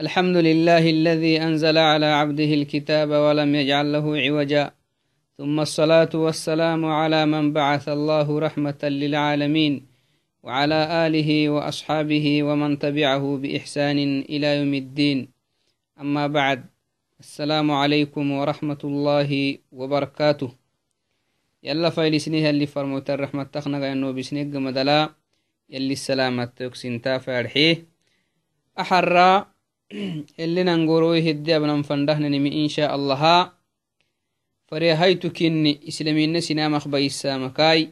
الحمد لله الذي أنزل على عبده الكتاب ولم يجعل له عوجا. ثم الصلاة والسلام على من بعث الله رحمة للعالمين وعلى آله وأصحابه ومن تبعه بإحسان إلى يوم الدين. أما بعد السلام عليكم ورحمة الله وبركاته. يلا فايلسنيها اللي فرموت الرحمة تخنق أنه بسنق مدلا يلي السلامة تكسنتا فارحيه أحرى شاء الله. فريهايتو كني إسلامين سنام أخبايسا مكاي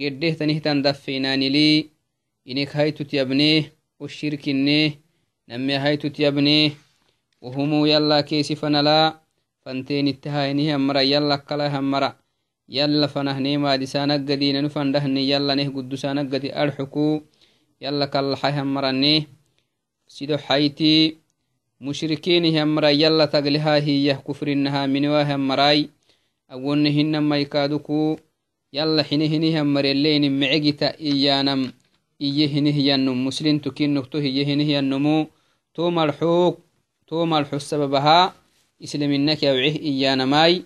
قده تنهتان دفيناني لي. إنك هايتو تيابنيه والشركنيه نمي هايتو تيابنيه وهمو يلا كيسي فنلا. فانتين اتهاينيه همرا. يلا كلا همرا. يلا فنهني ما دسانك قدين نفندهني يلا نه قدسانك قدي أرحكو. يلا كالحي همرانيه sido xayti mushrikiinihyanmara yalla taglihaa hiyyah kufrinnaha miniwahyanmarai awonne hinamaikaduku yalla hine hinihyanmareleini mecegita iyanam iye hinihyanum muslintu kinnukto hiye hinihyannumu to malxuuk to malxu sababaha islaminnak yawcih iyanamai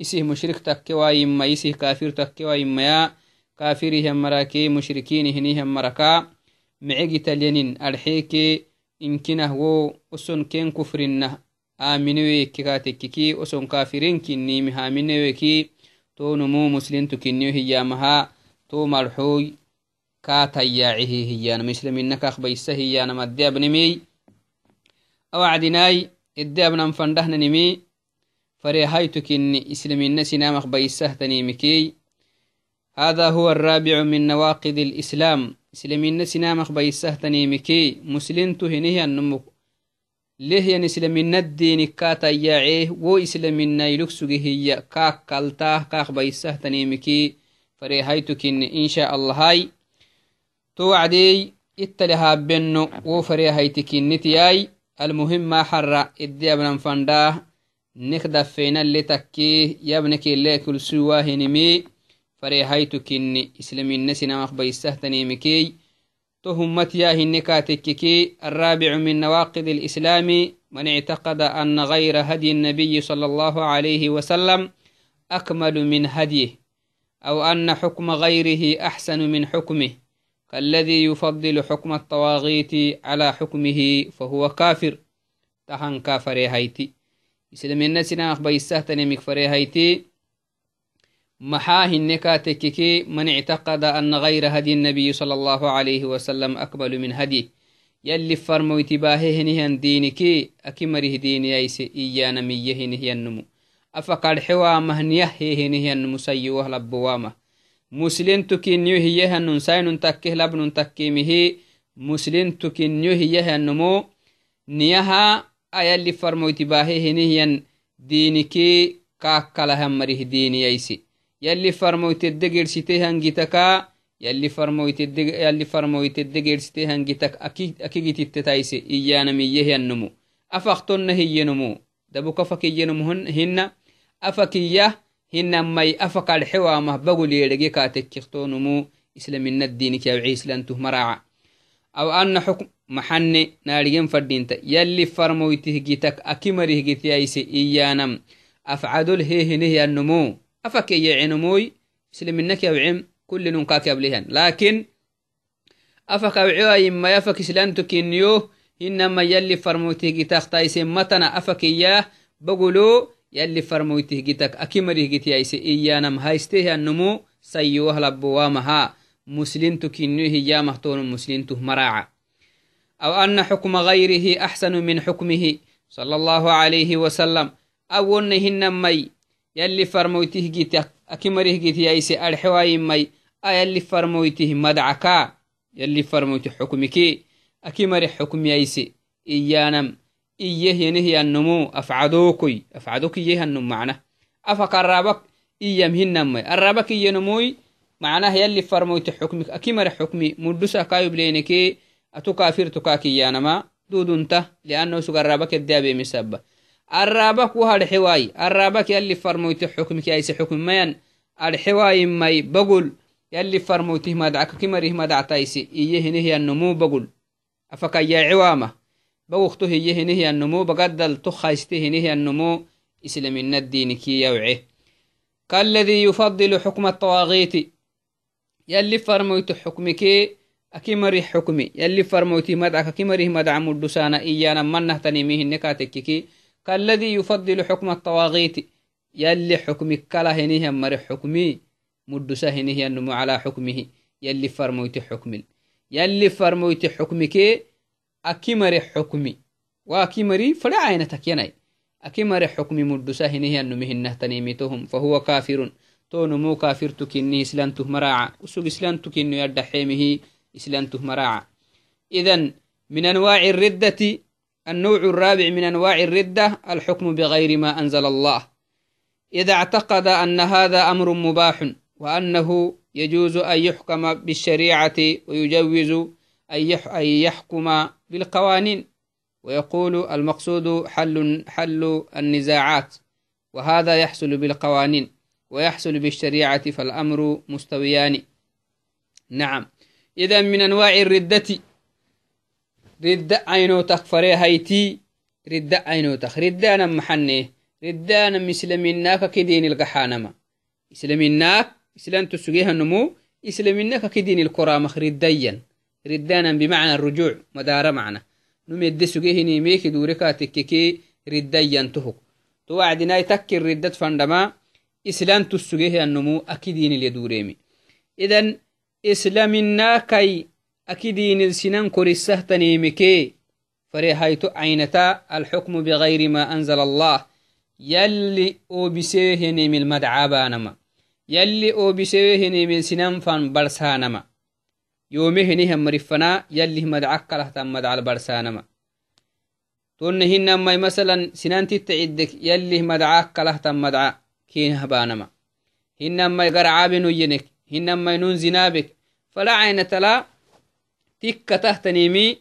isih mushrik takkewayimma isih kafir takkewayimmaya kafirihyanmarake mushrikiini hinihyanmaraka mecegita arxeeke inkinah wo oson ken kufrinna amineweki katekkiki oson kafirin kinnimi hamineweki tonumu muslintu kinniyo hiyamaha to marxoy islaminakak baysa hiyanama adde abnimi awacdinai edde abnan fandahnanimi فريهايتو كني إسلامنا سنامخ بيسهتني مكي هذا هو الرابع من نواقض الإسلام islamina sinamaq baisahtanimiki muslintu hinihiannumuk lehyan islamina dinikkaatayyacee wo islaminailuk sugi hiya kaak kaltaah kaaq baisahtanimiki farehaytukinni insha allahai to wacdey ittale haabenno wo farehaytikinnitiyai almuhima xarra idde abnan fandaah nek daffeinalle takkee yabnekele kulsuwahinimi farehaytu kinni islamina sinamaq baisahtanimikey to hummat yahinne katekkiki الرابع من نواقض الإسلام من اعتقد أن غير هدي النبي صلى الله عليه وسلم أكمل من هديه أو أن حكم غيره أحسن من حكمه. كالذي يفضل حكم الطواغيت على حكمه فهو كافر. تهان كافر هايتي. إسلامنا سناخ بيسهتنمك فريهايتي محاه النكاتككي من اعتقد أن غير هدي النبي صلى الله عليه وسلم أقبل من هدي. يلي فرمو اتباهه نهن دينكي أكمره ديني أيس إيانا ميه نهي النمو أفقال حوا نهي النمو سيوه لبوامه. مسلم تكينيو هيه النن ساين تكيه لبن تكيمه مسلم تكينيو هيه النمو نيها أيالي فرمو اتباهه نهي دينكي كاكالهم مره ديني أيسي yalli farmoytedde geersite hangitaka yalli farmoytedde farmoytedde geersite hangitak akigititte taise iyanamiyyehiyannumu afaktonna hiyyenumu dabuka fakiyyenumu hinna afakiyya hinamai afakadxewamah bagulyeedhege kaatekkiktonumu islaminna diinik yawci islantuh maraca aw anna xukm maxanne naadhigen fadhinta yalli farmoytih gitak akimarih gityaise iyanam afcadol heehinehyannumu أفكي يعنموي سلمنك يوعم كل ننقاك يبليهن لكن أفك أوعوا إما يفك سلانتك إنيوه إنما يلي فرموته جتاك تايسي متنا أفك إياه بقولوا يلي فرموته جتاك أكمره جتي أيسي إيانا مهايسته النمو سيوه لبوامها مسلمتك إنيوه يا مهتون مسلمته مراعا أو أن حكم غيره أحسن من حكمه. صلى الله عليه وسلم. أو أنهن مي يلي فرمويته جيت أكمره جيت يايسي أرحواي مي. أيلي فرمويته مدعكا. يلي فرمويته حكمك. أكمر حكم يايسي إيانم. إيه ينهي النمو. أفعدوكي. أفعدوك إيه النم معنا. أفقرابك إيام هنمي الرابك ينموي معناه يلي فرمويته حكمك. أكمر حكمي. مدوسا كايو بلينكي أتو كافر تكاكي يانما دودنته لأنه سقرابك الرابك وهذا حواي الرابك يلي فرمويت حكمك يايس حكم مين الحواي ماي بقول يلي فرمويته ما دعك كمره ما دعتايسي إيه هي النمو بقول. أفكا يا عوامة. bawukto hiye hinihi annumu bagaddal to khayste hinihi annumu islamina diiniki yawce كالذي يفضل حكم الطواغيت. يلي فرمويت حكمك أكمري حكمي. يلي فرمويت مدعك أكمري مدع مدسانا إيانا منه تنميه النكاتككي كالذي يفضل حكم الطواغيت يلي حكمك كلا هنيه مري حكمي مدسا هنيه النمو على حكمه يلي فرمويت حكمي. يلي فرمويت حكمك أكمري حكمي وأكمري فلا عينتك يناي أكمري حكمي مدسا هنيه النمو هنه تنميتهم فهو كافر. تو نمو كافر تكني إسلانته مراعة وسوق إسلانته كنو يدحيمه إسلانته مراعة إذن من أنواع الردة النوع الرابع من أنواع الردة الحكم بغير ما أنزل الله. إذا اعتقد أن هذا أمر مباح وأنه يجوز أن يحكم بالشريعة ويجوز أن يحكم بالقوانين ويقول المقصود حل, حل النزاعات وهذا يحصل بالقوانين ويحصل بالشريعة فالأمر مستويان. نعم. إذا من أنواع الردة ردة عينوتك فري هيتي ردة عينوتك ردة أنا محني ردة أنا مسلميناك كدين القحانما. إسلاميناك إسلام تسجيها النمو إسلاميناك كدين الكرامخ رديا. ردانا بمعنى الرجوع مدار معنا نمد سجيه نيميك دوركا تككي رديا تهك توعدنا يتكر ردة فندما أكيدين السنان كورسه تنيمكي فريهايتو عينتا الحكم بغير ما أنزل الله. يلي أوبسيه نيم المدعى بانما. يلي أوبسيه نيم السنان فان برسانما. يومه نهم مرفنا يلي مدعك له تم مدعى البرسانما. تون ما مثلا سنان تتعدك يلي مدعاك له تم مدعى كين هبانما هنما يقرعاب نينك هنما ينون زنابك. فلا عين تلا تك تهتنيمي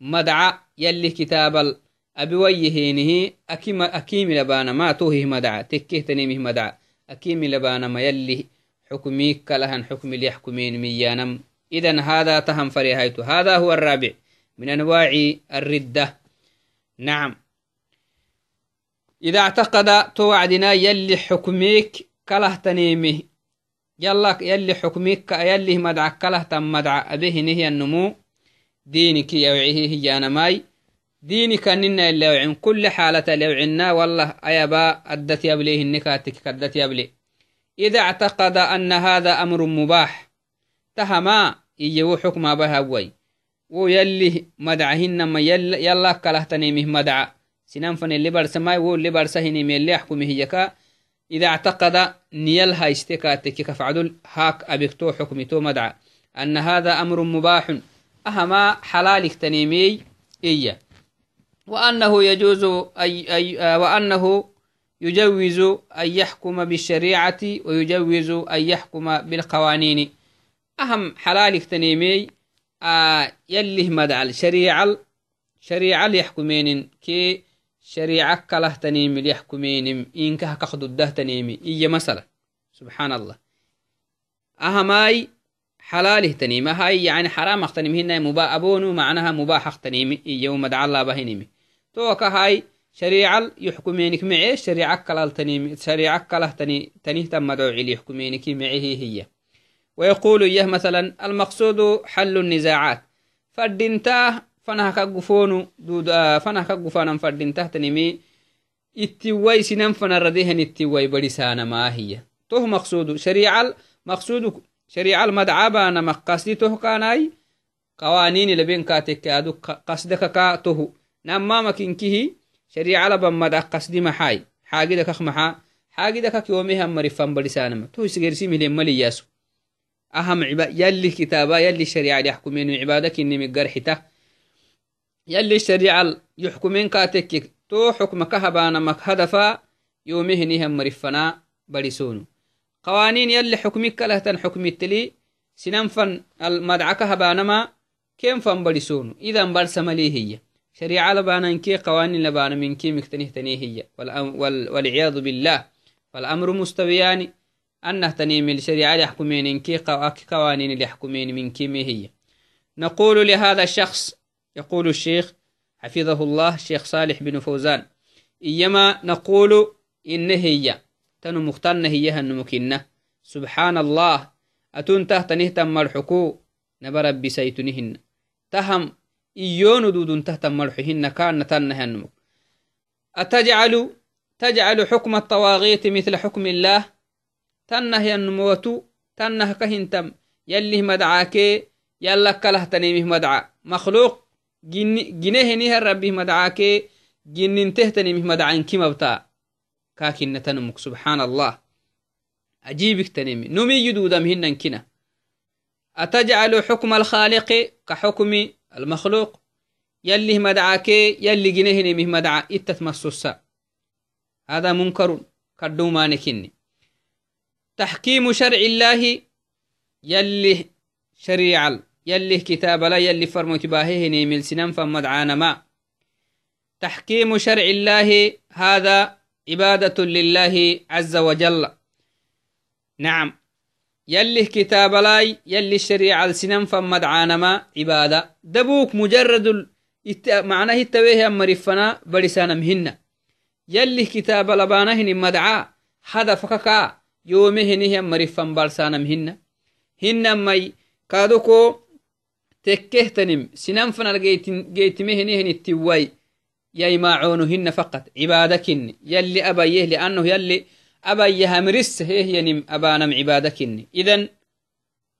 مدعى يلي كتاب أبويهينه أكيم أكيم لبانا ما توهي مدعى تكه تنيمه مدعى أكيم لبانا ما يلي حكميك كلهن حكم ليحكمين ميانم إذا هذا تهم فريهايت هذا هو الرابع من أنواع الردة نعم إذا اعتقد توعدنا يلي حكميك كله تنيمه يلا يلي حكميك يلي مدعى كله تم مدعى أبيه نهي النمو دينك يوعيه هي أنا ماي دينك ننا اللي كل حالة لوعنا والله أيبا أدت يبليه النكاتك كدت يبلي إذا اعتقد أن هذا أمر مباح تهما إيو حكم بها بوي ويلي مدعهن ما يلا, يلا كله تنيمه مدعى سنان فن اللي برسماي و اللي برسهني من اللي يحكمه يكا. إذا اعتقد نيل هايستكاتك كفعدل هاك أبكتو حكمتو مدعى أن هذا أمر مباح. أهما حلالك تنيمي إيا. وأنه يجوز أي أي وأنه يجوز أن يحكم بالشريعة ويجوز أن يحكم بالقوانين. أهم حلالك تنيمي آه يلي مدعل شريعة شريعة يحكمين كي شريعة كله تنيمي ليحكمين إنك كخدو الده تنيمي إيا مثلا سبحان الله. أهماي حلاله تنيمة هاي يعني حرام اختنمي هنا مبا أبونو معناها مباح اختنيمي يوم دعا الله بهنمي توكا هاي شريعة يحكمينك معي. شريعة كلال تنيمي شريعة كله تني تنيه تم يحكمينك معي هي ويقول إياه مثلا المقصود حل النزاعات. فردنتاه فنها كقفونو دود آه فنها كقفانا فردنتاه تنيمي اتواي سنان فنرديهن اتواي بديسانا ما هي. تو مقصود. شريعة مقصود شريعة المدعى بانا مقصدي توه كاناي قوانين لبين كاتك أدو قصدك كاته. نما مكنكه شريعة لبن مدع قصدي محاي حاجدك محا. حاجدك يومها مرفان بلسانما تو سيرسي ملي ملي ياسو. أهم عبا يلي كتابا يلي الشريعة يحكمين عبادك إني مقرحته يلي الشريعة يحكمين كاتك. تو حكمك هبانا مك هدفا. يومه نهم مرفنا بلسونو. قوانين يلي حكمك لهتن حكم التلي سننفن المدعك هبانما كيف فن برسون إذا برسم لي هي. شريعة لبانا إنكي قوانين لبانا من كي مكتنه تنيه هي. والعياذ بالله. والأمر مستويان أنه تنيم الشريعة يحكمين إنكي قوانين اللي يحكمين من كي هي. نقول لهذا الشخص يقول الشيخ حفظه الله شيخ صالح بن فوزان إيما نقول إن هي. تنو مختن هي هنمكنة سبحان الله أتون تهتنه تم الحكو نبر بسيتنهن تهم إيون دودون تهتم مرحهن كان تنه النمك أتجعل؟ تجعل حكم الطواغيت مثل حكم الله. تنه ينموتو تنه كهنتم. يلي مدعاك. يلا كله تنيمه مدعا. مخلوق. جنيه نيه ربي مدعاك. جنين تهتنيمه مدعا. كما كاكن تنمك سبحان الله عجيبك تنمي. نمي يدودم هنن كنا. أتجعل حكم الخالق كحكم المخلوق؟ يلي مدعاك يلي جنيه نمه مدعا إتتمسوسا هذا منكر كدو مانكني تحكيم شرع الله يلي شريع يلي كتاب لا يلي فرمو تباهيه عبادة لله عز وجل. نعم. يلي كتاب لاي يلي الشريعة السنم فمدعانا ما عبادة. دبوك مجرد معناه التويه مرفنا برسانا مهنة يلي كتاب لبانهن مدعا هدفك كا يومهن مرفن برسانا مهنة هن مي كادوكو تكهتنم. سنم فنر جيتمهنهن التواي ييماعونهن فقط. عبادكن. يلي أبيه لأنه يلي أبيه مرس هي ينم أبانم عبادكن. إذن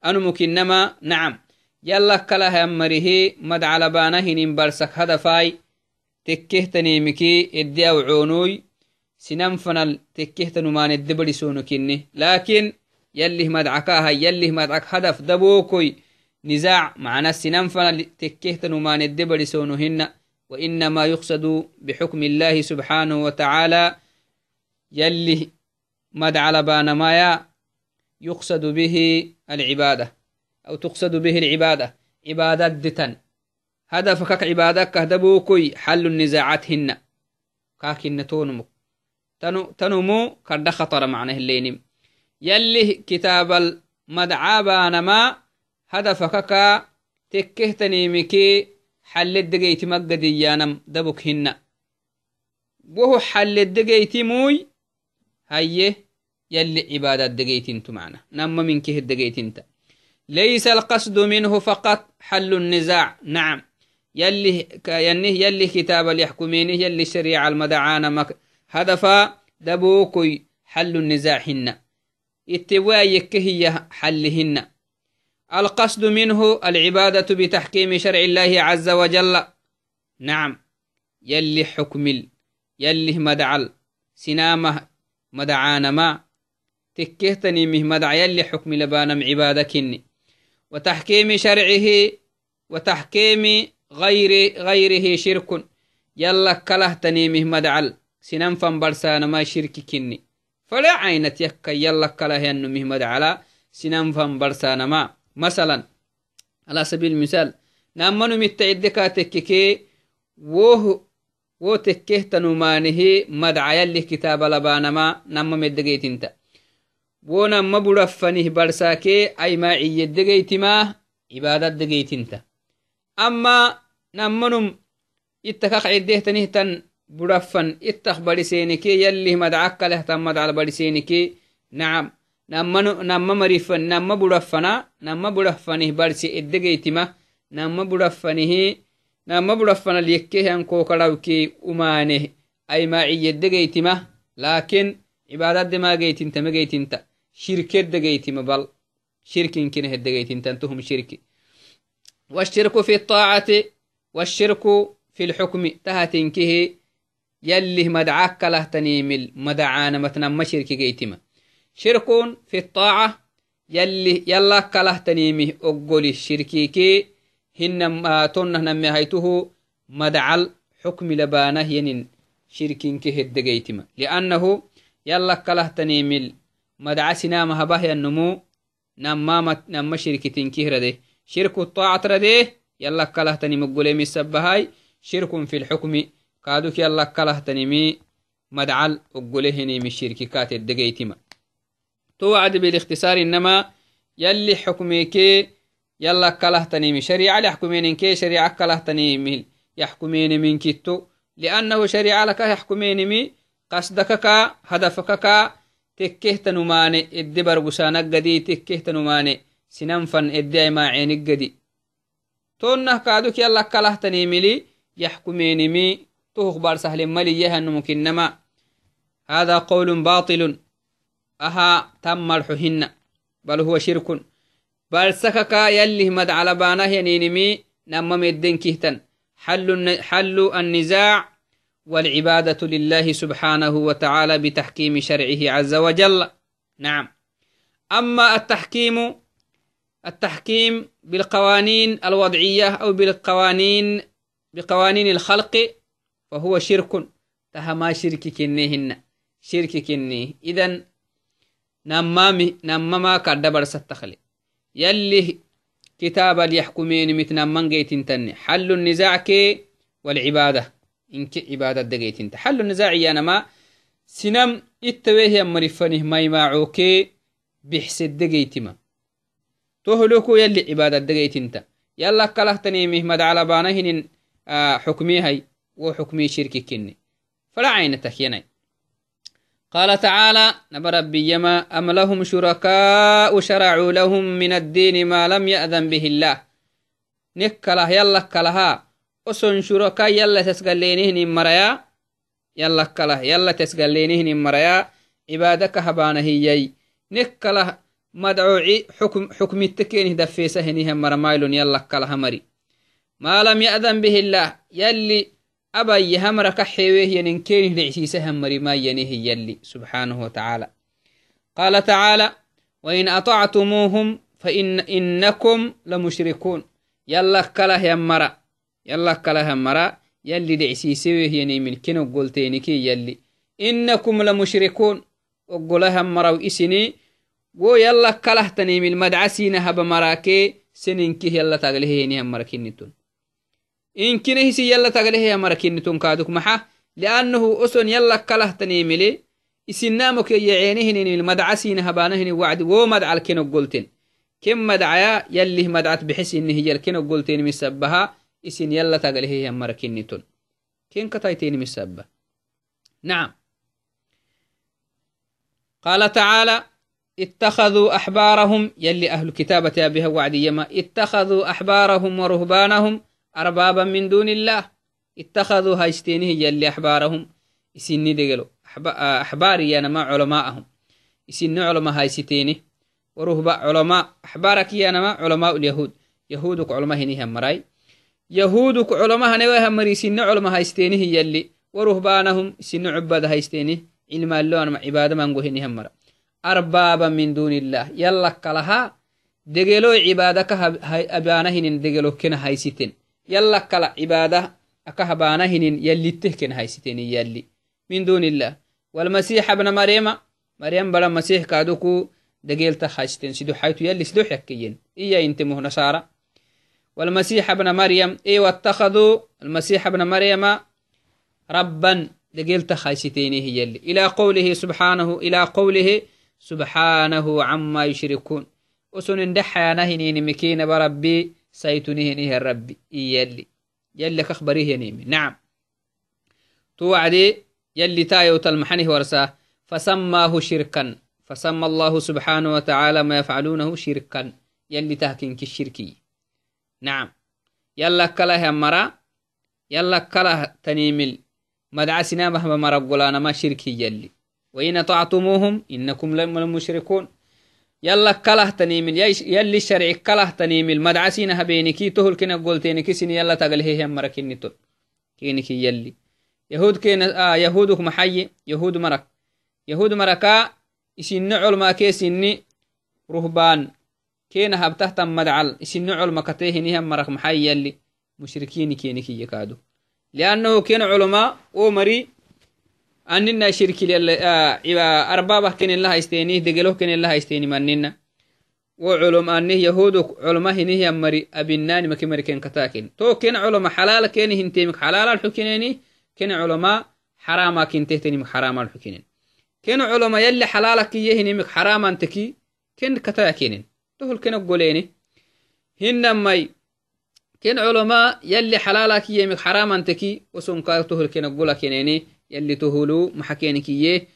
أنمكنما نعم. يلا كلا همره مد على بانهن برسك هدفاي. تكهتنيمكي إدي أوعونوي سنم فنل تكهتنمان الدبري سونكني لكن يلي مدعكاها يلي مدعك هدف دبوكوي. نزاع معنا سنم فنل تكهتنمان الدبري سونهن وإنما يقصد بحكم الله سبحانه وتعالى يلي مد على بانمايا يقصد به العبادة أو تقصد به العبادة عبادة دتن. هدفك عبادك هدبوكي حل النزاعات هن. كاكن تونمك تنو تنمو كرد خطر معناه اللينم يلي كتاب المدعى بانما هدفك كا تكه مقديانم دبك هن. وهو حل الدقيت موي هيه يلي عبادة دقيت انتو معنا. نما منك الدقيت انت. ليس القصد منه فقط حل النزاع. نعم. يلي ينه يلي كتاب اليحكمينه يلي شريعة المدعانا مك هدفا دبوكي حل النزاع هن. اتوايك هي حلهن القصد منه العبادة بتحكيم شرع الله عز وجل. نعم. يلي حكمل يلي مدعل. سنامه مدعانا ما. تكهتني مدع يلي حكم لبانم عبادكني وتحكيم شرعه وتحكيم غير غيره شرك. يلا كله تنيمه مدعل. سنن فنبرسان ما شرك كني. فلا عينة يكا يلا كله ينمه مدعلا. فنبرسان ما. مثلا على سبيل المثال نامنو متعدكا تككي ووه wo tekkehtanumanihi madca yalih kitaaba labanama nama meddegeytinta wo nama burafanih barsaake aimaaciyyedegeytimah cibaadad degeytinta amma namanum itta cidehtanihtan burafan ittak barisenike yalih madcakalehtan madcal barisenike nacam nama marifan nama burafana nama burafanih barse eddegeytima nama burafanihi nama burafanal yekkehan kokarawke umaneh aimaaciyyedegeytima lakin cibaadademageytinta megeytinta shirkedegeytima bal shirkinkinehedegeytintantuhum shirki والشرك في الطاعة والشرك في الحكم تهتنكه يلي مدعاك له تنيمل شرك شرك في الطاعة يلي يلا كله تنيمه أقول الشركيكي هن تنه نمي هيته مدعل حكم لبانه ينين شركين كهد جيتما لأنه يلا كله تنيمل مدع سنام هبه النمو نما نما شركتين كهرده شرك الطاعة رده يلا كله تنمي توعد بالاختصار إنما يلي حكمي كي يلا كله تنيمي شريعة لحكمين كي شريعة كله تنيمي يحكمين من كتو لأنه شريعة لك يحكمين مي قصدك كا هدفك كا تكيه تنماني إدي برغسانك قدي تكيه تنماني سننفن إدي ما عينك قدي. تونه كادوك يلا كله تنيملي يحكمين مي. توخ بار سهل ملي يهن ممكنما هذا قول باطل. أها تم الحهن بل هو شرك. بل سكك يلي مد على بانه ينينمي نما مدين كهتن. حل, حل النزاع. والعبادة لله سبحانه وتعالى بتحكيم شرعه عز وجل. نعم. أما التحكيم التحكيم بالقوانين الوضعية أو بالقوانين بقوانين الخلق فهو شرك. تهما شرك كنيهن. شرك كنيه. إذن نمما كدبر ستخلي يلي كتاب اليحكمين متنمن جيتين تني. حل النزاع كي والعبادة. إنك عبادة دقيتين حل النزاع يانا ما سنم اتويه مرفنه ما يماعوكي بحسد دقيتما تهلكو يلي عبادة دقيتين يلا كلهتني مهمد على بانهن آه حكمي هاي وحكمي شركي كني. فلا عينتك يناي قال تعالى نبرب يما أم لهم شركاء شرعوا لهم من الدين ما لم يأذن به الله. نكله يلا كلها أسن شركاء يلا تسقلينهن مريا يلا كله يلا تسقلينهن مريا عبادك هبانه هي نكله مدعوعي حكم حكم التكين دفيسه هنيهم مرمايل يلا كلها مري ما لم يأذن به الله. يلي أبا يهمر كحيوه ينكين لعسيسها مريما ينيه يلي سبحانه وتعالى. قال تعالى وإن أطعتموهم فإن إنكم لمشركون. يلا كله يمرا يلا كله يمرا يلي لعسيسوه يني من كنو قلتينكي يلي. إنكم لمشركون. وقلها مرا وإسني wo yalla kalahtanimil madcasina haba maraake seninkih yalla tagleheyenihan marakinitun inkine hisi yalla tagleheya marakinitun kaaduk maxa liannahu oson yalla kalahtanimile isinamokeyeceenihinimil madcasina habanahini wacdi wo madcal kenogolten ken madcaya yallih madcat bixisinihi yal kenogolten misabaha isin yalla tagleheya marakinitun ken kataiteni misaba نعم قال تعالى اتخذوا أحبارهم يلي أهل كتابة أبيها وعدي يما اتخذوا أحبارهم ورهبانهم أربابا من دون الله. اتخذوا هايستينه يلي أحبارهم. يسني دقلو أحباري أنا ما علماءهم. يسني علماء هايستينه. ورهبا علماء أحبارك أنا ما علماء اليهود. يهودك علماء هني هم مراي. يهودك علماء هنوي هم مري سن علماء هايستينه يلي. ورهبانهم. سن عباد هايستينه. علم الله أنا عبادة من هني هم مراي. أربابا من دون الله. يلا كلها. دجلو عبادك أبانهن دجلو كنا هايستين. يلا كلا عبادة أكهبانهن يلي تهكن هايستين يلي. من دون الله. والمسيح ابن مريم مريم بلا مسيح كادوكو دجيل تخايستين سيدو حيث يلي سيدو حكيين. إيا انتمه نصارى والمسيح ابن مريم إي واتخذوا المسيح ابن مريم ربا دجيل تخايستين يلي. إلى قوله سبحانه إلى قوله سبحانه عما يشركون. وسن دحيانهنين مكين بربي سيتنهنه الرب يلي يلي كخبريه نيمي نعم. توعدي يلي تايو تلمحنه ورساه فسماه شركا. فسمى الله سبحانه وتعالى ما يفعلونه شركا. يلي تهكين كالشركي. نعم. يلا كله مرا يلا كله تنيمل. مدعى سنامه مرقلانا ما شركي يلي. وإن أطعتموهم إنكم لمشركون يلا كله تنيمل يلي الشرع كله تنيمل مدعسين هبينكي تهل كنا قلتينكي سن يلا تقله هم مركيني تل كينكي يلي. يهود كين آه يهودك محي يهود مرك. يهود مركا إسن علما كيسني رهبان. كين هبته مدعل إسن علما كتيه نهم مرك محي يلي. مشركين كينكي يكادو. لأنه كين علماء ومري أربابه كن الله استيني دقلوه كن الله استيني مننا. وعلم أنه يهود علماء هنه يمري أبناني مكي مريكين كتاكين تو كن علماء حلال كن هنتيمك حلال الحكينيني. كن علماء حراما كن تهتني حرام الحكينين. كن علماء يلي حلالك يهني حراما تكي كن كتاكين تهل كن قوليني. هنمي ken culama yalli xalaalakiyemik xaramanteki wasonkaatohulkenagula kenene yalli tohulu maxakenikiye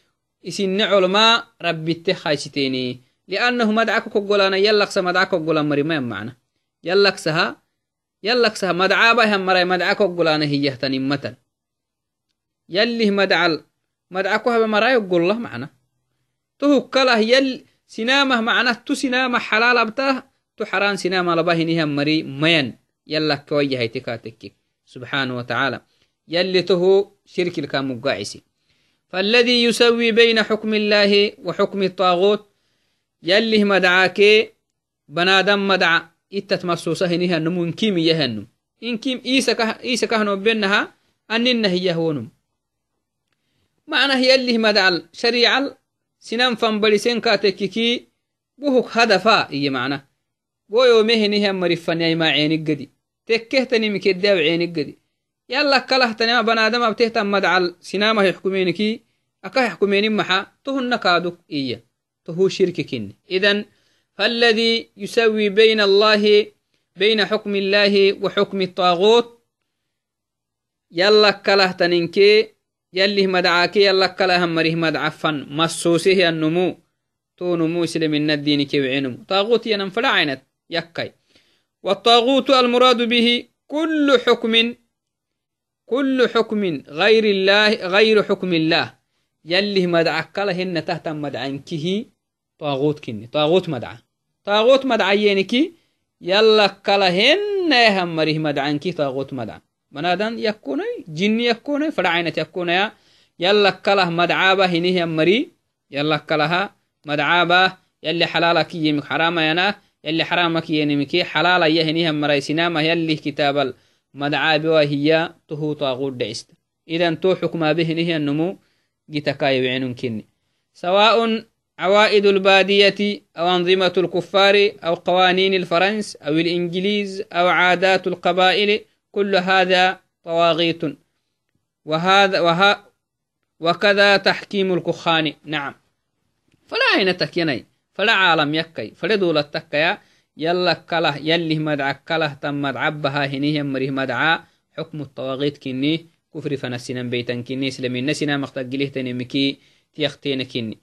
isinne culama rabbitte haysiteni liannahu madca kokogolana yallaksa madca kogolan marimayan macna yallaksaha yallaksaha madcaabahan maray madca kogolana hiyahtanimmatan yallih madcal madca kohaba marayogollah macna tohukkalah yal sinamah macnah tu sinamah xalaalabtah tu xaraan sinama labahinihan mari mayan يلا كوية هي تكاتك سبحانه وتعالى يلي تهو شرك الكامقاعسي فالذي يسوي بين حكم الله وحكم الطاغوت يلي مدعاك بنادم مدعى إتت مسوسة هنها نمو كيم يهنم إن كيم إيسا كه إيسا كهنو بينها أننا هي هونم معنى هي اللي مدعى شريعة سنان فنبلسين كاتككي بوهك هدفا إيه معنى ويومه نهي مرفن يا ما عينك قدي. تكهتني مكداو عينك قدي. يلا كلهتني ما بنادم ابتهتم مدعل. سينما يحكمينكي أكا يحكمين محا. تهن كادوك إيا تهو شرككين إذن فالذي يسوي بين الله بين حكم الله وحكم الطاغوت يلا كلهتنينكي يلي مدعاكي يلا كلهم مريه مدعفن مسوسه النمو تو نمو سلم الدين كي وعينمو طاغوت ينفع عينت. يكاي. والطاغوت المراد به كل حكم كل حكم غير الله غير حكم الله. يلي مدعك هن تحت مدعنكه طاغوت كني طاغوت مدعى طاغوت مدعينك يلا كلا هن يهم مريه مدعنكي طاغوت مدعى منادن يكون جن يكون فرعينة يكون يا يلا كلا مدعابة هنيه مري. يلا كلها مدعابة يلي حلالك يمك حرام ينا. يلي حرامك ينمكي حلالا يهنيها مريسناما يلي كتاب المدعى وهي تهو طاغوت دعست إذا تو حكما به نهي النمو جتكاي وعنون كني سواء عوائد البادية أو أنظمة الكفار أو قوانين الفرنس أو الإنجليز أو عادات القبائل كل هذا طواغيت وهذا وها وكذا تحكيم الكخان نعم فلا عين تكيني فلا عالم يكي فلا دولة تكيا يلا كله يلي مدعا كله تم مدعبها هنيه مريه مدعا. حكم الطواغيت كني كفر فنسنا بيتا كني سلمين نسنا مختقله تنمكي تيختين كني.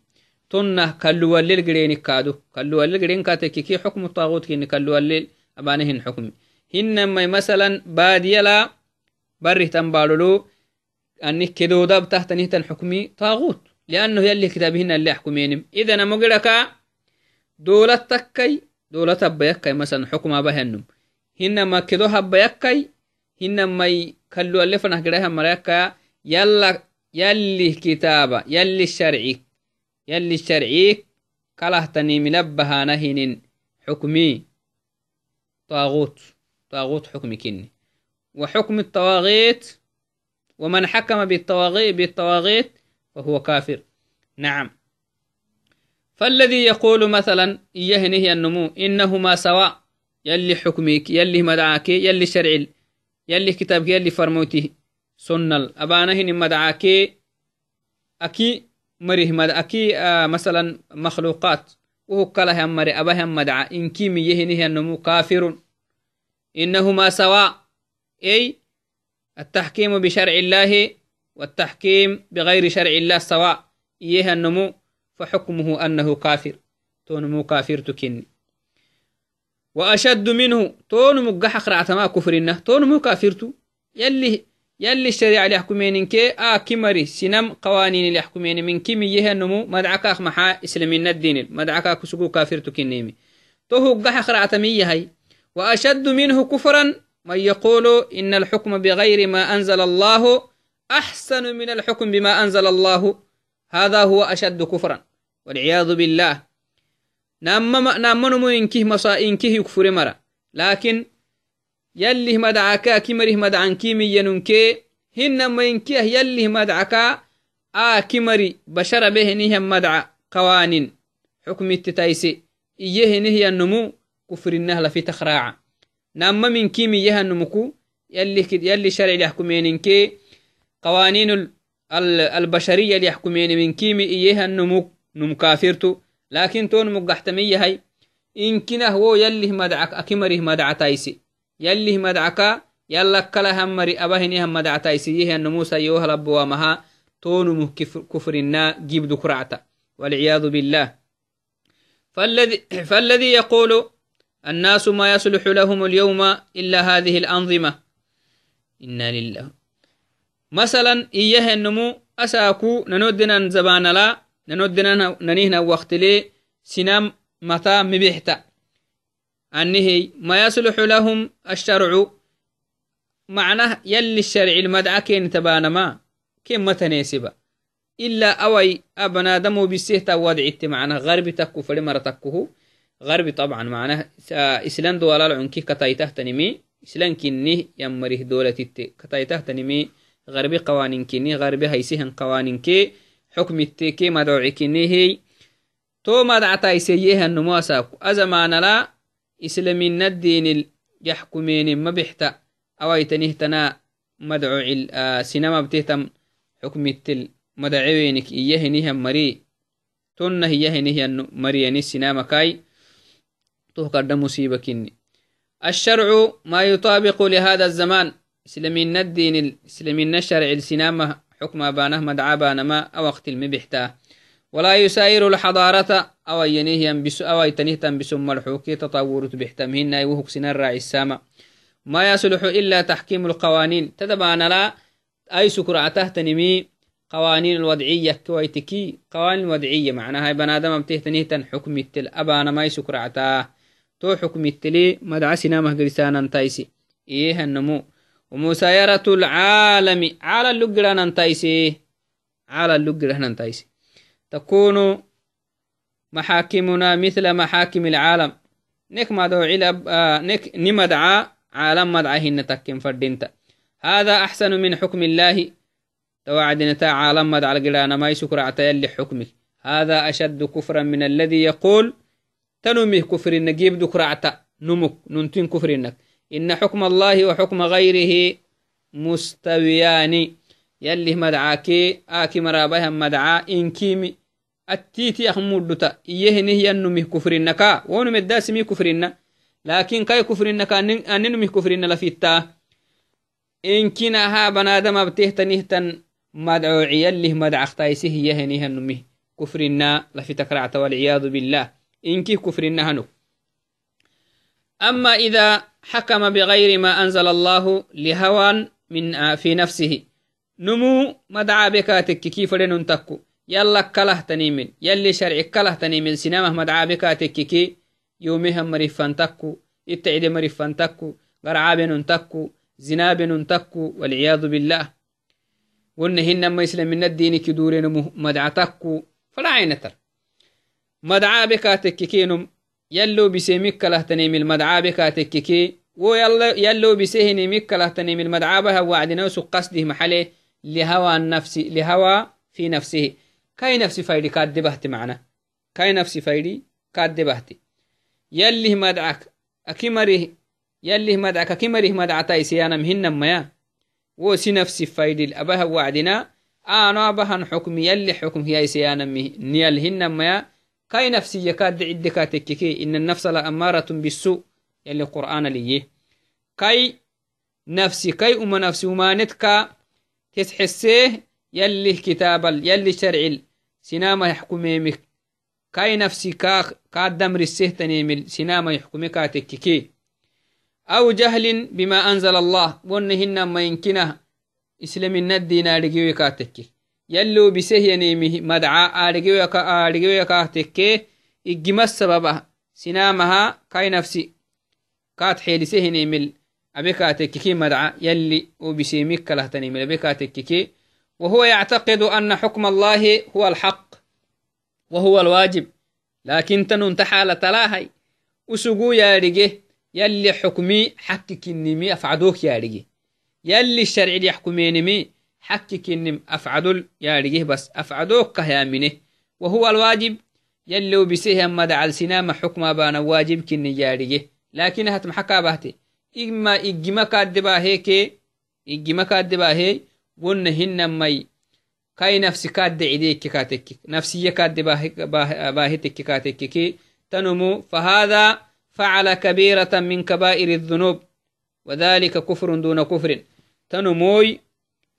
تنه كلو الليل قرين كادو كلو الليل قرين كاتكي حكم الطاغوت كني كلو الليل أبانهن حكمي. هنما مثلا بادية لا بره تنبالولو أنك كدو داب تحت نهتن حكمي طاغوت. لأنه يلي كتابهن اللي يحكمينم إذا نمقلك دولة تكي حكم بهنم هنما كدو هبيكي هنما يكلو اللي فنه قريها مريكا يلا يلي كتابة يلي الشرعي يلي الشرعي كلهتني منبها نهن حكمي. طاغوت طاغوت حكم كني. وحكم الطواغيت ومن حكم بالطواغيت بالطواغيت فهو كافر. نعم. فالذي يقول مثلا نهي النمو إنهما سواء يلي حكمك يلي مدعاك يلي شرع يلي كتابك يلي فرموته سنة أبانهن مدعاك أكي مريه مد أكي آه مثلا مخلوقات. وهو كله مري أبهم مدعا. إن كيم يهنه النمو كافر إنهما سواء. أي؟ التحكيم بشرع الله والتحكيم بغير شرع الله سواء. إيه النمو. فحكمه أنه كافر. تونمو كافر تكني وأشد منه تونمو قحق رعتما كفرنا تونمو كافرتو يلي يلي الشريعة اللي يحكمين كي آ كمري. سنم قوانين اللي يحكمين من كم يه النمو مدعكا محا إسلامين الدين. مدعكا كسقو كافر تكنيمي توهو قحق رعتمية هاي. وأشد منه كفرا من يقول إن الحكم بغير ما أنزل الله أحسن من الحكم بما أنزل الله. هذا هو أشد كفرا. والعياذ بالله. نامنمو إنكه مصا إنكه يكفر مرة لكن يلي مدعكا كمره مدعن كيمي يننكي هنما إنكيه يلي مدعكا آ كمري بشر به نهم مدع قوانين. حكم التتايسي. إيه نهي النمو كفر النهل في تخراع. نام من كيمي يها النمكو يلي يلي شرع يحكمين إنكي. قوانين البشرية اللي يحكمين من كيمي إيها النمو مدعك أكمره مدع تايسي يلي مدعكا يلا كلا همري أبهني هم مدعتا يسيه أن موسى يوهل أبوامها تونمه كفرنا جيب دكرعتا والعياذ بالله. فالذي, فالذي يقول الناس ما يصلح لهم اليوم إلا هذه الأنظمة. إنا لله. مثلا إياه النمو أساكو ننودنا زبان لا ننودنا ننهنا وقت لي سنام متى مبيحتا. أنه ما يصلح لهم الشرع. معناه يلي الشرع المدعى كين تبان ما كم متناسبة إلا أوي أبنا دمو بسيهتا وادعت معناه غرب تكو فلمر تكوه. غرب طبعا معناه إسلام دولا العنكي كتايته تنمي إسلام كني يمره دولة كتايته تنمي غربي قوانين كني غربي هيسهن قوانين كي. حكم كني هي تو مدعتا يسيها النمواساكو أزمان لا إسلامين الدين يحكمين ما بحتا أويتنه تنا مدعو سينما بتهتم حكم التل مدعوينك إيه نهم مري. تنه إيه نه مري يعني سينما كاي. تهكر مصيبة كني الشرع ما يطابق لهذا الزمان. إسلامين الدين الإسلامين الشرع السينما حكم بانه مدعى بانما أو وقت المبحتا ولا يساير الحضارة أو ينيه ينبس أو يتنهتم بسم الحوكي تطور بحتمهن يوهك سنرع السامة. ما يصلح إلا تحكيم القوانين. تدبان لا أي سكرعته تنمي قوانين الوضعية كويتكي. قوانين الوضعية معناها بنادم بتهتنهتن حكم التل أبانا ما يسكرعته تو حكم التلي مدعى سنامه قرسانا تايسي إيه النمو ومسايرة العالم. على اللقران تايسي على اللقران تايسي تكون محاكمنا مثل محاكم العالم. نك ما دو علب آه نك نمدعى عالم مدعى تكن فردينتا. هذا أحسن من حكم الله. توعدنا تا عالم مدعى القرانا ما يسكر عتيل حكمك. هذا أشد كفرا من الذي يقول تنمي كفر النجيب دكرعتا نمك ننتين كفر إنك إن حكم الله وحكم غيره مستويان. يلي مدعاكي آكي مرابها مدعا إنكيمي. التيتي أخمودتا إيهنه ينمي كفرنكا ونمي الداسمي كفرنا لكن كاي كفرنكا أننمي كفرنا لفيتا. إن كنا ها بنادم بتهتنهتن مدعوعي. اللي مدع اختايسه يهنه النمي كفرنا لفيتك رعت والعياذ بالله. إن كي كفرنا هنو. أما إذا حكم بغير ما أنزل الله لهوى من في نفسه. نمو مدعى بكاتك كيف لننتكو يلا كله تنيمن. يلي شرع كله تنيمن. سينما مدعى بكاتك كي يومها مريفان تكو اتعد مريفان تكو غرعاب تكو زناب تكو والعياذ بالله. ونهن ما يسلم من الدين كدورين مدعى تكو فلا عينتر مدعى بكاتك كينم يلو بسيمك كله تنيم المدعى بكاتك كي ويلو بسهني مك له تنيم المدعى بها وعدنا قصده محله لهوى النفس لهوى في نفسه. كاي نفسي فايدي كاد بهتي معنا؟ كاي نفسي فايدي كاد بهتي. يلي مدعك أكمره يلي مدعك أكمره مدعتا سيانا مهنا ميا. وسي نفسي فايدي الأبها وعدنا أنا بهن حكم يلي حكم هي سيانا نيال هنا ميا. كاي نفسي يكاد عدك تككي إن النفس لأمارة بالسوء يلي قرآن ليه كاي نفسي كاي أم نفسي ومانتك تسحسيه يلي كتاب يلي شرع سينما يحكميمك كاي نفسي كا كادم رسيه تنيمل سينما يحكمك تككي. أو جهل بما أنزل الله ونهن ما ينكنه إسلام الندين أرجوي كاتكي كا أرجوي كاتكي إجمع السبب سينامها كاي نفسي كات حيلسه ينيمل أبكاتككي مدعى يلي وبسيمك كله تنيمل أبكاتككي وهو يعتقد أن حكم الله هو الحق وهو الواجب لكن تنون تحالة تلاهي أسقو يا رجي يلي حكمي حكك النمي أفعدوك يا رجي يلي الشرع يحكمي نمي حكك النم أفعدل يا رجي بس أفعدوك يا منه وهو الواجب يلي وبسيه أما دع السنام حكم بان واجب كني يا رجي لكن هتم حكا بهتي إما إجما كادبا هيك إجما كادبا هي ون هن مي كاي نفسي كاد عديك كاتك. نفسية كاد باهتك كاتك تنمو فهذا فعل كبيرة من كبائر الذنوب. وذلك كفر دون كفر. تنموي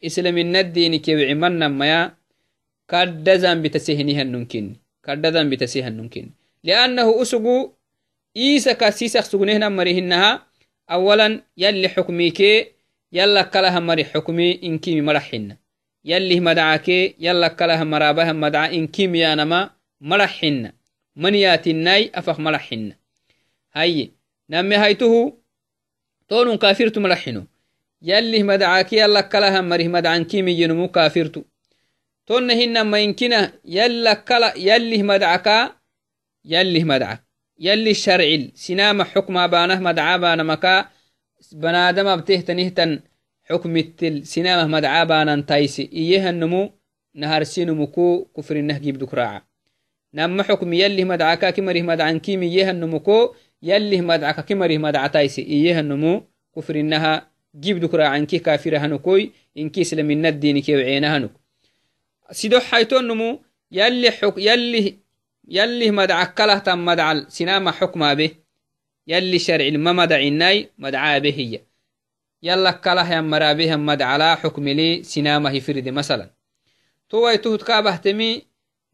إسلام الدين كيوعي من ميا كدزان بتسهنها النمكن كدزان بتسهنها النمكن لأنه أسقو إيسا كاسيسا سقنهنا مريهنها أولا يلي حكميك يلا كلها مري حكمي إنكي مرحنا يلي مدعاك يلا كلها مرابها مدعا إنكي ميانما مرحنا من ياتناي أفخ مرحنا هاي نمي هايته تون كافرت مرحنو يلي مدعاك يلا كلها مريه مدعان كيمي ينمو كافرتو. تون هن ما يمكنه يلا كلا يلي مدعكا يلي مدعك يلي الشرع سنام حكم بانه مدعا بانا مكا بنادم بتهتنه تن حكم التل. سنامه مدعا بانا تايسي إيه النمو نهار سينمو كو كفر النه جيب دكراعا نم حكم يلي مدعكا كمره مدعان كيمي إيه النمو كو يلي مدعكا كمره مدعا تايسي إيه النمو كفر النها جيب دكرا عنكي كافر هنكوي إنكي سلمنا الدين كي وعينا هنك سيدو حيتون نمو يلي حك يلي يلي مدعك كله تم مدعل سنام حكما به يلي شرع ما مدعيناي مدعا به هي. يلا كله يا مرابيه مدعلا حكم لي سنامه فرد مثلا. تو يتهت كابه تمي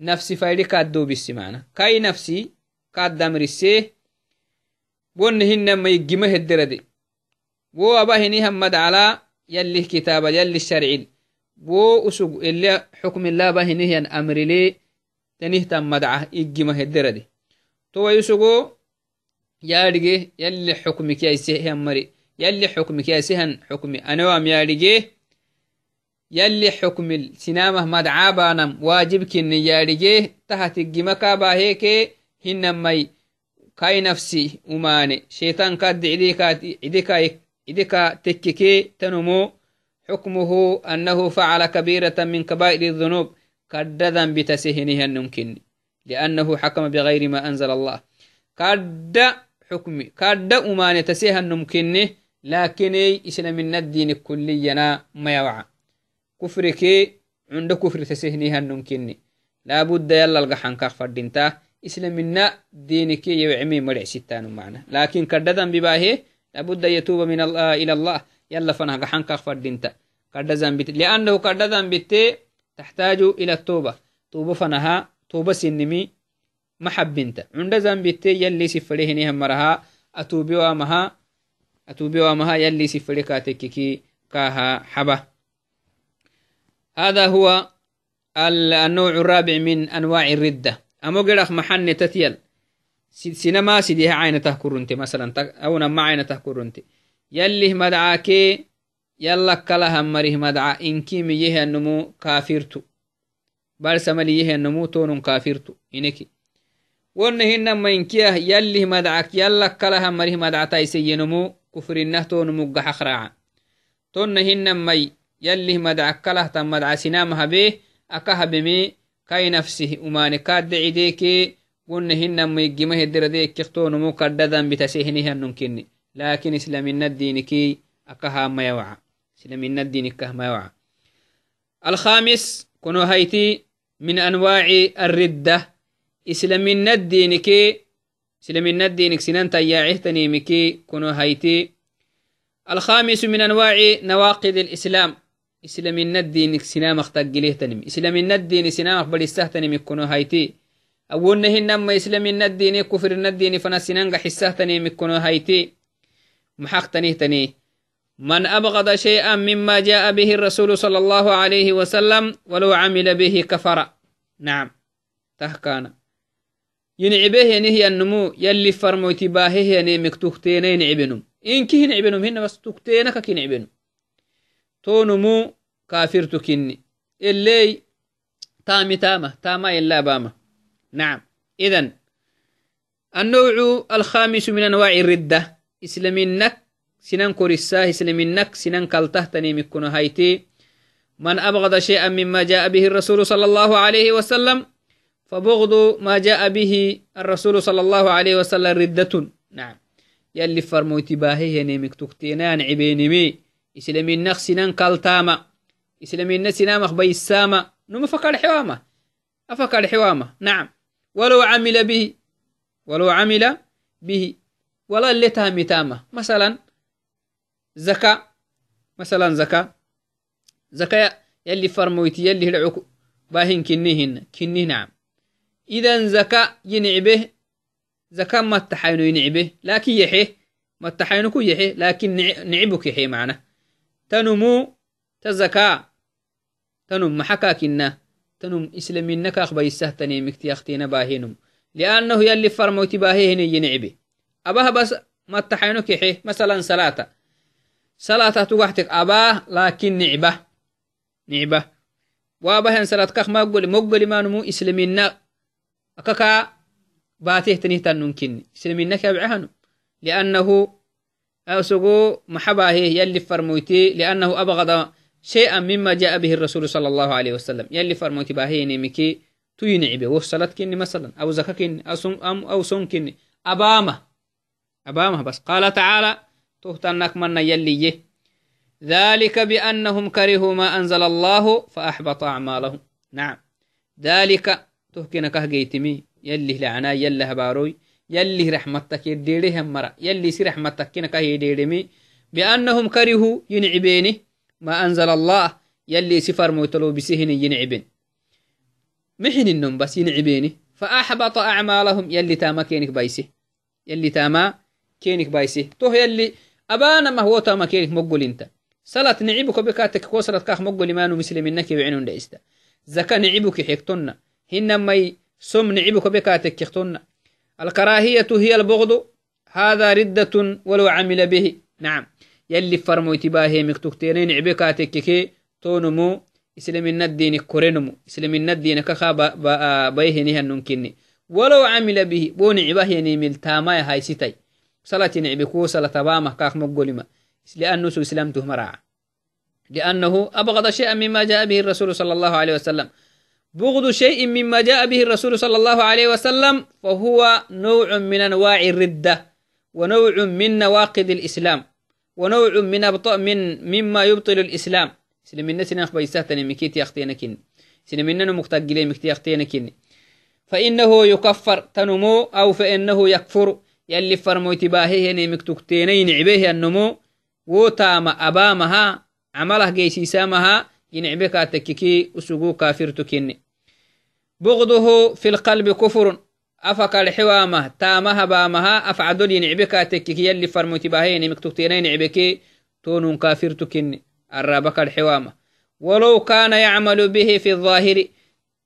نفسي فايدي كادو بالسمانة كاي نفسي؟ كاد دمرسيه ونهن ما يجمه الدردي wo abahinihan madcala yalih kitaaba yalih sharcil wo usug ele xukmila abahinihan amrile tanihtan madca iggima hederade towai usugo yaadhige yali xukmikiaisehan mari yali xukmikiaisehan xukmi anewam yaadhige yali xukmil sinamah madcabanam waajibkini yaadhige tahatiggima kaabaheke hinamai kai nafsi umane shaitan kaddi إذكا تككي تنمو حكمه أنه فعل كبيرة من كبائر الذنوب كددا بتسهنها النمكن لأنه حكم بغير ما أنزل الله. كد حكمي كد أمان تسيها النمكن لكن إسلام الدين كلينا ما يوعى. كفرك عند كفر تسهنها النمكن. لابد يلا القحن كفر دينتا. إسلامنا دينك يوعمي مرع ستان معنا. لكن كددا بباهي لابد يتوب من الله إلى الله. يلا فنها قحن كفر دينتا كرد ذنبت لأنه كرد ذنبت تحتاج إلى التوبة. توبة فنها توبة سنمي محب انت عند ذنبت يلي سفره نهم مرها. أتوبي وامها أتوبي وامها يلي سفره كاتككي كاها حبة هذا هو النوع الرابع من أنواع الردة. أمو قرخ محن تتيل. Sinama sidiha caynatah kurunte masalan aunama caynatah kurunte yallih madcaakee yalla kalahan marih madca inkimi yehianumu kafirtu barsamali yehianumu tonun kafirtu ineki wonna hinama inkiyah yallih madcak yalla kalahan marih madcataiseyenumu kufrinnah tonumu gaxakraaca tonna hinamai yallih madcak kalahtan madca sinamahabee akahabeme kai nafsih umane kaaddecidekee قلنا هن ميجمه الدردي كختون مكددا بتسهنها نمكني لكن إسلامنا الدين كي أكها ما يوعى. إسلامنا الدين كه ما يوعى. الخامس كنو هيتي من أنواع الردة. إسلامنا الدين كي إسلامنا الدين سنان تياعه تنيمكي كنو هيتي. الخامس من أنواع نواقض الإسلام. إسلامنا الدين سنام اختقليه تنم إسلامنا الدين سنام أخبر السهتنم كنو هيتي. Awonnehinama islaminadini kufrinadini fanasinanga xisahtanee mikkono hayti maxaqtanihtani من أبغض شيئا مما جاء به الرسول صلى الله عليه وسلم ولو عمل به كفر. نعم. تهكانا ينعبه ينهي النمو يلي فرمو تباهه يعني مكتوكتين ينعبنم إن كي ينعبنم هنا بس تكتينك كي ينعبنم تو نمو كافر تكني. اللي تامي تامة تاما إلا بامة. نعم. إذن النوع الخامس من أنواع الردة إسلامينك سنن كورساه إسلامينك سنن كالته تنيمكن هايتي. من أبغض شيئا مما جاء به الرسول صلى الله عليه وسلم فبغض ما جاء به الرسول صلى الله عليه وسلم ردة. نعم. يلي فرموتي باهي نيمك تكتينان عبينمي إسلامين نخ سنن كالتاما. إسلامين نسنا مخبي السامة نم فكر حوامة. أفكر حوامة. نعم. ولو عمل به ولو عمل به. ولا اللي تامي تامة مثلا زكاة مثلا زكاة. زكاة يلي فرمويتي يلي هلعوك باهن كنيهن كنيه نعم. إذا زكاة ينعبه. زكاة ما التحاينو ينعبه. لكن يحيه. ما التحاينو يحيه. لكن نعبك يحيه معنا تنمو تزكاة تنم محكاكنا تنم إسلامينك أخبا يسهتني مكتي أختينا باهينم. لأنه يلي فرموتي باهيهن ينعبه أباها بس ما التحاينو كيحيه مثلا صلاة. صلاة تقحتك أباه لكن نعبه. نعبه. وابهن صلاة كخ مقبل مقبل ما نمو إسلامينا أكاكا باتيه تنيه تنمكن إسلامينا كابعهن لأنه أسقو محباه يلي فرمويتي لأنه أبغض شيئا مما جاء به الرسول صلى الله عليه وسلم. يلي فرمويتي باهي نمكي تينعبه وصلت كني مثلا. أو زكا كني. أو صوم كني. أبامه أبامه بس. قال تعالى تهتنك من يلي ذلك بأنهم كرهوا ما أنزل الله فأحبط أعمالهم. نعم. ذلك تهكنا كهجيتمي. يلي لعنا يلي هباروي. يلي رحمتك يديرهم مرة يلي سي رحمتك كنا كهيديرمي. بأنهم كرهوا ينعبيني. ما أنزل الله يلي سفر موتلو بسهن ينعبين محن النوم بس ينعبيني. فأحبط أعمالهم يلي تاما كينك بايسي يلي تاما كينك بايسي تو يلي أبانا ما هو تاما كينك مقبل انت. صلاة نعيبك بكاتك كو صلاة كاخ مقبل مانو مسلمينك وعنون دايستا زكاة نعيبك حيكتنا هنما سم نعيبك بكاتك يختنا الكراهية هي البغض. هذا ردة ولو عمل به. نعم. يلي فرمو تباهي مكتوكتينين عبكاتك كي تونمو إسلامنا الدين كورنمو إسلامنا الدين كخا بايهنها ننكني ولو عمل به بون عباه يعني ملتاما هاي ستي صلاة نعبكو صلاة بامة كاخ مقولما لأنه سو إسلامته مرعى لأنه أبغض شيئا مما جاء به الرسول صلى الله عليه وسلم. بغض شيء مما جاء به الرسول صلى الله عليه وسلم فهو نوع من أنواع الردة ونوع من نواقض الإسلام. ونوع من أبطاء من مما يبطل الإسلام. سلمنا سنخ بيساتني مكيت يختينكن سلمنا مختقلين مكتي يختينكن فإنه يكفر تنمو أو فإنه يكفر. يلي فرمو تباهيه نمكتكتينين عبيه النمو. وتام أبامها عمله جيسيسامها ينعبك تككي أسوغو كافر تكني بغضه في القلب كفر. أفك الحوامة تامها بامها أفعدل ينعبك تككي يلي فرموتي باهين مكتوكتين ينعبك تون كافر تكني الرابك الحوامة ولو كان يعمل به في الظاهر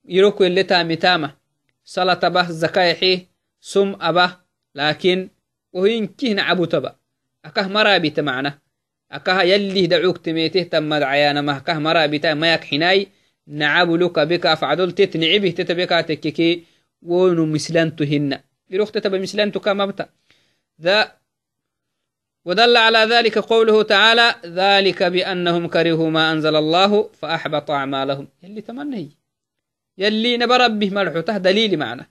يركو اللي تامي تامة. صلاة به زكايحي سم أبه لكن وهين كهن عبو تبا أكه مرابط معنا. أكه يلي ونو مسلنتهن مسلنت كما بتا. ذا ودل على ذلك قوله تعالى ذلك بأنهم كرهوا ما أنزل الله فأحبط أعمالهم. يلي تمني يلي نبربه مرحوته دليل معنا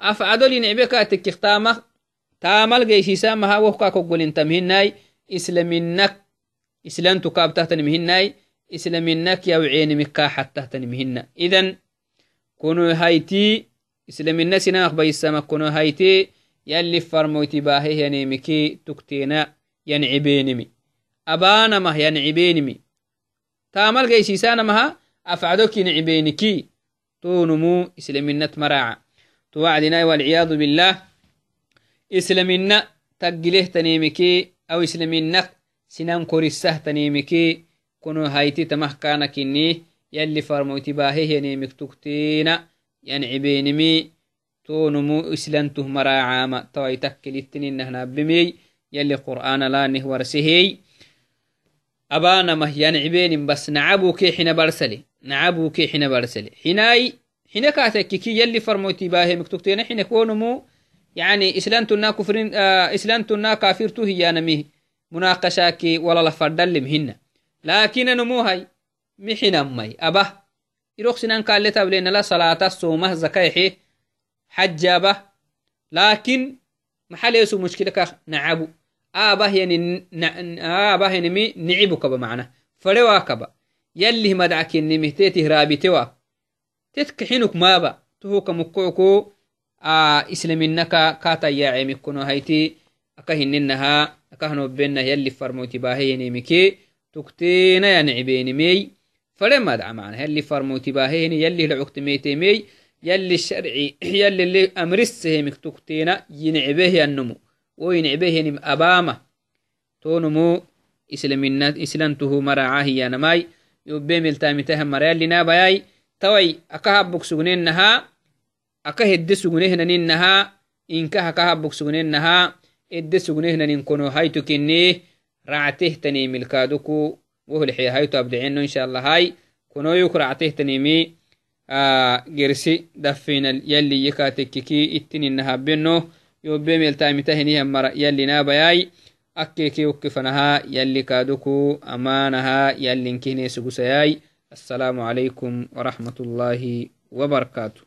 أفعدل نعبك تكختامه تامل جيشي سامها وحكا كقول انت مهناي إسلامينك. إسلام تكاب تحتن مهناي إسلامينك يوعين مكا حتى تحتن مهنا إذن كونوا هايتي إسلامينا سناخ بيسامك كونوا هايتي يلي فرمويتي باهي ينيمكي تكتينا ينعبينمي. أبانا ما ينعبينمي. تامل جيسيسانا مها أفعدوك ينعبينكي تونمو إسلامينات مراعا توعدنا والعياذ بالله. إسلامينا تقليه تنيمكي أو إسلامينك سنان كوريسه تنيمكي كنو هايتي تمه كانكني تكتينا ينعبينمي تونمو إسلانته مراعاما توي تكلتني نهنا بمي يلي قرآن لا نهور سهي أبانا ما ينعبين بس نعبو كي حين برسلي نعبو كي حين برسلي. حيناي حين كاتككي يلي فرموتي باهي مكتوكتين حين كونمو يعني إسلانتنا كفرين آه إسلانتنا كافرتو هي نميه مناقشاكي ولا لفردل مهنا لكن نموهي محنا مي أبه يروح سنان قال لنا لا صلاة الصومة زكايحي حجابة لكن محل يسو مشكلة نعبو آبه يعني آبه يعني فلي ما دعم عنها يلي فرمو تباهين يلي لعقت ميتمي يلي الشرعي يلي اللي أمرسه مكتوكتين ينعبه النمو وينعبه أبامه تونمو إسلامنا إسلامته مراعاه يا نماي. يبين التامته مريا لنا بياي توي أكها بكسونين نها. أكه الدسونين هنا نها. إنك أكها بكسونين نها. الدسونين هنا نكونوا هاي تكني رعته تني ملكادكو hedde sugnehnaninaha inka haka habbok sugnenaha edde sugnehnanin kono hayto kinne ractehtanimilkaduku wohlexya hayto abdiceno inshallah hay konoyuk ractehtanimi gersi dafinal yalli yekatekkiki ittininahabeno yobemeltamitahinihan mara yallinabayai akkeke ukkifanaha yalli kaduku amanaha yallinkihne sugusayai السلام عليكم ورحمة الله وبركاته